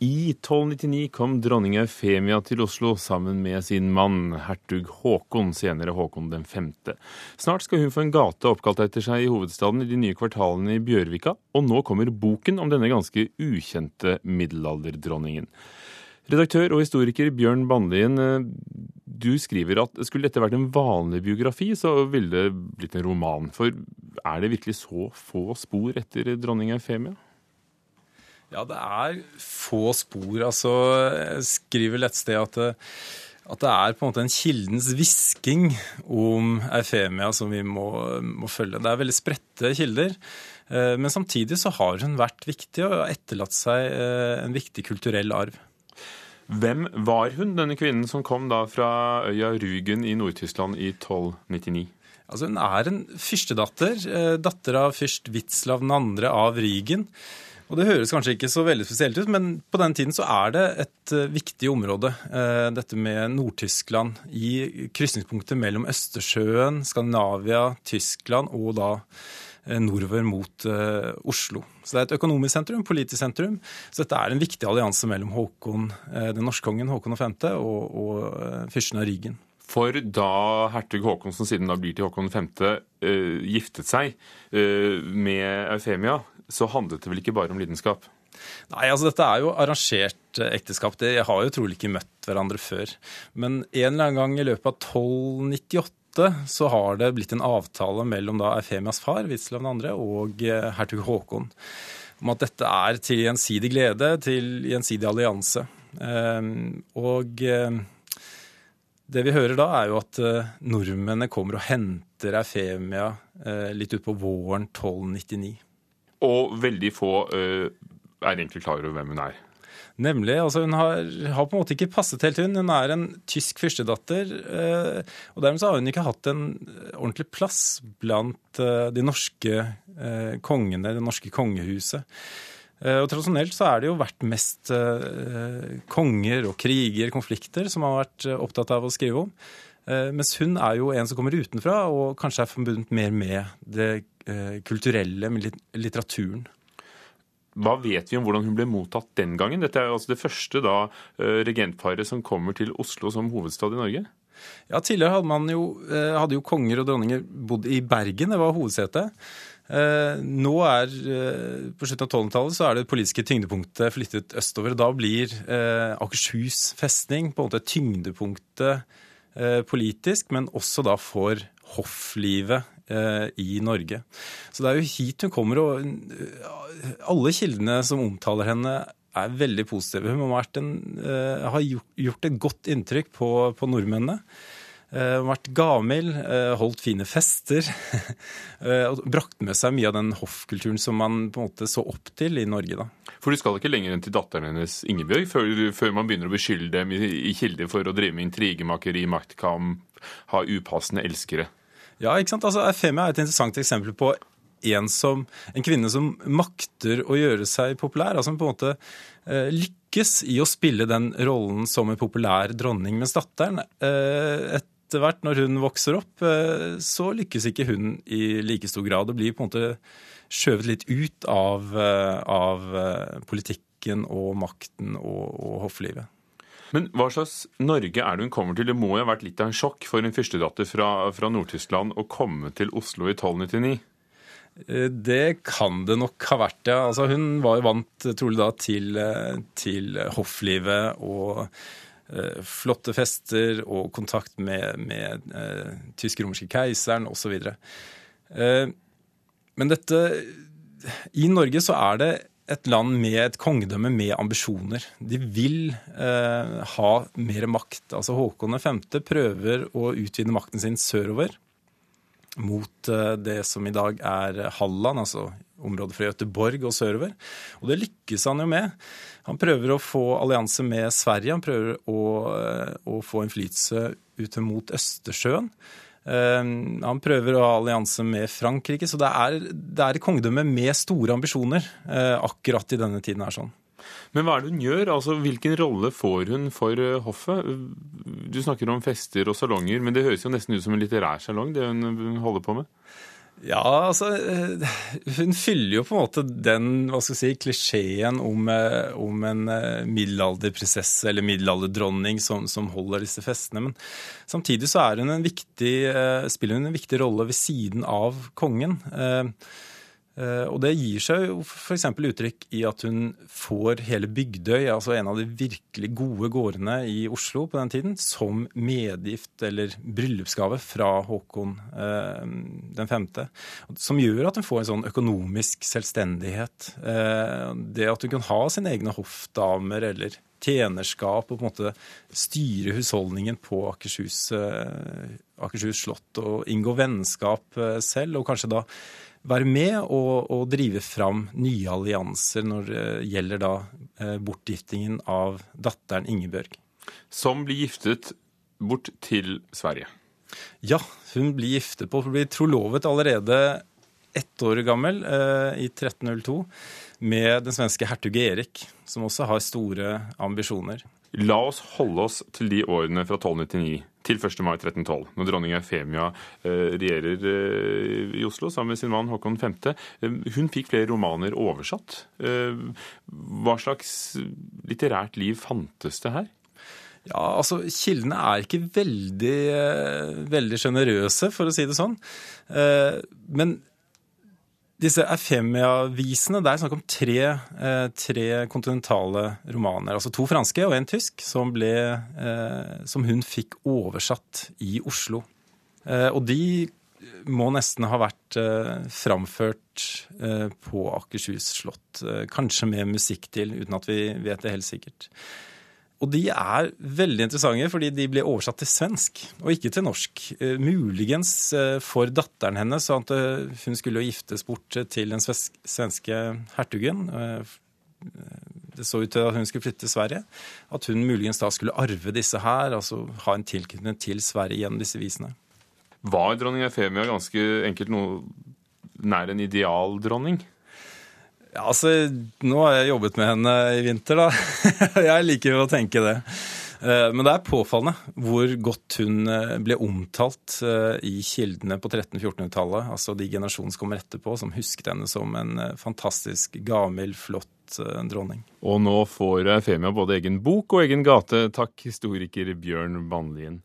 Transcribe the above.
I 1299 kom dronning Eufemia til Oslo sammen med sin mann, hertug Håkon, senere Håkon den femte. Snart skal hun få en gate oppkalt etter seg i hovedstaden i de nye kvartalene i Bjørvika, og nå kommer boken om denne ganske ukjente middelalderdronningen. Redaktør og historiker Bjørn Bandlien, eh, du skriver at skulle dette vært en vanlig biografi, så ville det blitt en roman. For er det virkelig så få spor etter dronning Eufemia? Ja, det er få spor. Altså, jeg skriver et sted at det, at det er på en måte en kildens hvisking om Eufemia som vi må, må følge. Det er veldig spredte kilder. Eh, men samtidig så har hun vært viktig og etterlatt seg eh, en viktig kulturell arv. Hvem var hun, denne kvinnen som kom da fra øya Rugen i Nord-Tyskland i 1299? Altså, hun er en fyrstedatter, eh, datter av fyrst Witzlav 2. av Rygen. Og Det høres kanskje ikke så veldig spesielt ut, men på den tiden så er det et uh, viktig område. Uh, dette med Nord-Tyskland i krysningspunktet mellom Østersjøen, Skandinavia, Tyskland og da uh, nordover mot Oslo. Så det er et økonomisk sentrum, politisk sentrum. Så dette er en viktig allianse mellom Håkon, den norske kongen Håkon 5. og, og fyrsten av Rygen. For da hertug Håkon, som siden da blir til Håkon 5., uh, giftet seg uh, med Eufemia, så handlet det vel ikke bare om lidenskap? Nei, altså dette er jo arrangert eh, ekteskap. De har jo trolig ikke møtt hverandre før. Men en eller annen gang i løpet av 1298 så har det blitt en avtale mellom da Eufemias far, Witzlav 2., og eh, hertug Håkon om at dette er til gjensidig glede, til gjensidig allianse. Ehm, og eh, det vi hører da, er jo at nordmennene kommer og henter Eufemia litt utpå våren 1299. Og veldig få uh, er egentlig klar over hvem hun er. Nemlig. altså Hun har, har, på en måte ikke passet helt hun. Hun er en tysk fyrstedatter. Og dermed så har hun ikke hatt en ordentlig plass blant de norske kongene, det norske kongehuset. Og Tradisjonelt så er det jo vært mest konger og kriger, konflikter, som har vært opptatt av å skrive om. Mens hun er jo en som kommer utenfra, og kanskje er forbundet mer med det Eh, kulturelle, med litteraturen. Hva vet vi om hvordan hun ble mottatt den gangen? Dette er altså det første da eh, regentparet som kommer til Oslo som hovedstad i Norge? Ja, Tidligere hadde, man jo, eh, hadde jo konger og dronninger bodd i Bergen, det var hovedsetet. Nå er, På slutten av 1200-tallet så er det politiske tyngdepunktet flyttet østover. og Da blir Akershus festning på en måte tyngdepunktet politisk, men også da for hofflivet Eh, i Norge. Så det er jo hit hun kommer, og eh, alle kildene som omtaler henne, er veldig positive. Hun har, en, har gjort et godt inntrykk på, på nordmennene. Har vært gavmild, uh, holdt fine fester. og brakt med seg mye av den hoffkulturen som man på en måte så opp til i Norge. da. For du skal ikke lenger enn til datteren hennes Ingebjørg før, før man begynner å beskylde dem i, i kilder for å drive med intrigemakeri, maktkamp, ha upassende elskere. Ja, ikke sant? Altså, Femia er et interessant eksempel på en, som, en kvinne som makter å gjøre seg populær. altså på en måte eh, lykkes i å spille den rollen som en populær dronning. Mens datteren eh, etter hvert når hun vokser opp, eh, så lykkes ikke hun i like stor grad. Det blir på en måte skjøvet litt ut av, eh, av eh, politikken og makten og, og hofflivet. Men hva slags Norge er det hun kommer til? Det må jo ha vært litt av en sjokk for en fyrstedatter fra, fra Nord-Tyskland å komme til Oslo i 1299? Eh, det kan det nok ha vært, ja. Altså, hun var jo vant trolig da til, til hofflivet og flotte fester og kontakt med, med eh, tysk-romerske keiseren osv. Eh, men dette I Norge så er det et land med et kongedømme med ambisjoner. De vil eh, ha mer makt. Altså Håkon 5. prøver å utvide makten sin sørover mot eh, det som i dag er Halland, altså området fra Göteborg og sørover. Og det lykkes han jo med. Han prøver å få allianse med Sverige, han prøver å, eh, å få innflytelse ut mot Østersjøen. Ehm, han prøver å ha allianse med Frankrike, så det er, det er et kongedømme med store ambisjoner eh, akkurat i denne tiden her sånn. Men hva er det hun gjør? Altså, Hvilken rolle får hun for eh, hoffet? Du snakker om fester og salonger, men det høres jo nesten ut som en litterær salong, det hun holder på med? Ja, altså eh, Hun fyller jo på en måte den hva skal jeg si, klisjeen om, eh, om en eh, middelalderprinsesse eller middelalderdronning som, som, holder disse festene. Men samtidig så hun viktig, spiller hun en viktig rolle ved siden av kongen. Og det gir seg jo f.eks. uttrykk i at hun får hele Bygdøy, altså en av de virkelig gode gårdene i Oslo på den tiden, som medgift eller bryllupsgave fra Håkon eh, den femte. Som gjør at hun får en sånn økonomisk selvstendighet. Eh, det at hun kan ha sine egne hoffdamer eller tjenerskap og på en måte styre husholdningen på Akershus, Akershus slott og inngå vennskap selv, og kanskje da være med og, og drive fram nye allianser når det gjelder da eh, bortgiftingen av datteren Ingebjørg. Som blir giftet bort til Sverige? Ja, hun blir giftet på, blir trolovet allerede ett år gammel, eh, i 1302, med den svenske hertug Erik, som også har store ambisjoner. La oss holde oss til de årene fra 1299 til 1. mai 1312, når dronning Eufemia eh, regjerer eh, i Oslo sammen med sin mann Håkon 5. Eh, hun fikk flere romaner oversatt. Hva slags litterært liv fantes det her? Ja, altså Kildene er ikke veldig, veldig sjenerøse, for å si det sånn. Men disse Efemia-visene, det er snakk om tre, eh, tre, kontinentale romaner. Altså to franske og en tysk, som, ble, eh, som hun fikk oversatt i Oslo. Eh, og de må nesten ha vært framført på Akershus slott. Kanskje med musikk til, uten at vi vet det helt sikkert. Og de er veldig interessante fordi de ble oversatt til svensk og ikke til norsk. Eh, muligens eh, for datteren hennes, sånn at eh, hun skulle giftes bort til den svenske hertugen. Det så ut til at hun skulle flytte til Sverige. At hun muligens da skulle arve disse her, altså ha en tilknytning til Sverige gjennom disse visene. Var dronning Efemia ganske enkelt noe nær en idealdronning? Ja, altså, Nå har jeg jobbet med henne i vinter, da. jeg liker å tenke det. Eh, men det er påfallende hvor godt hun eh, ble omtalt eh, i kildene på 1300-1400-tallet. Altså de generasjonene som kommer etterpå, som husket henne som en fantastisk gavmild, flott dronning. Og nå får Femia både egen bok og egen gate. Takk, historiker Bjørn Bannlien.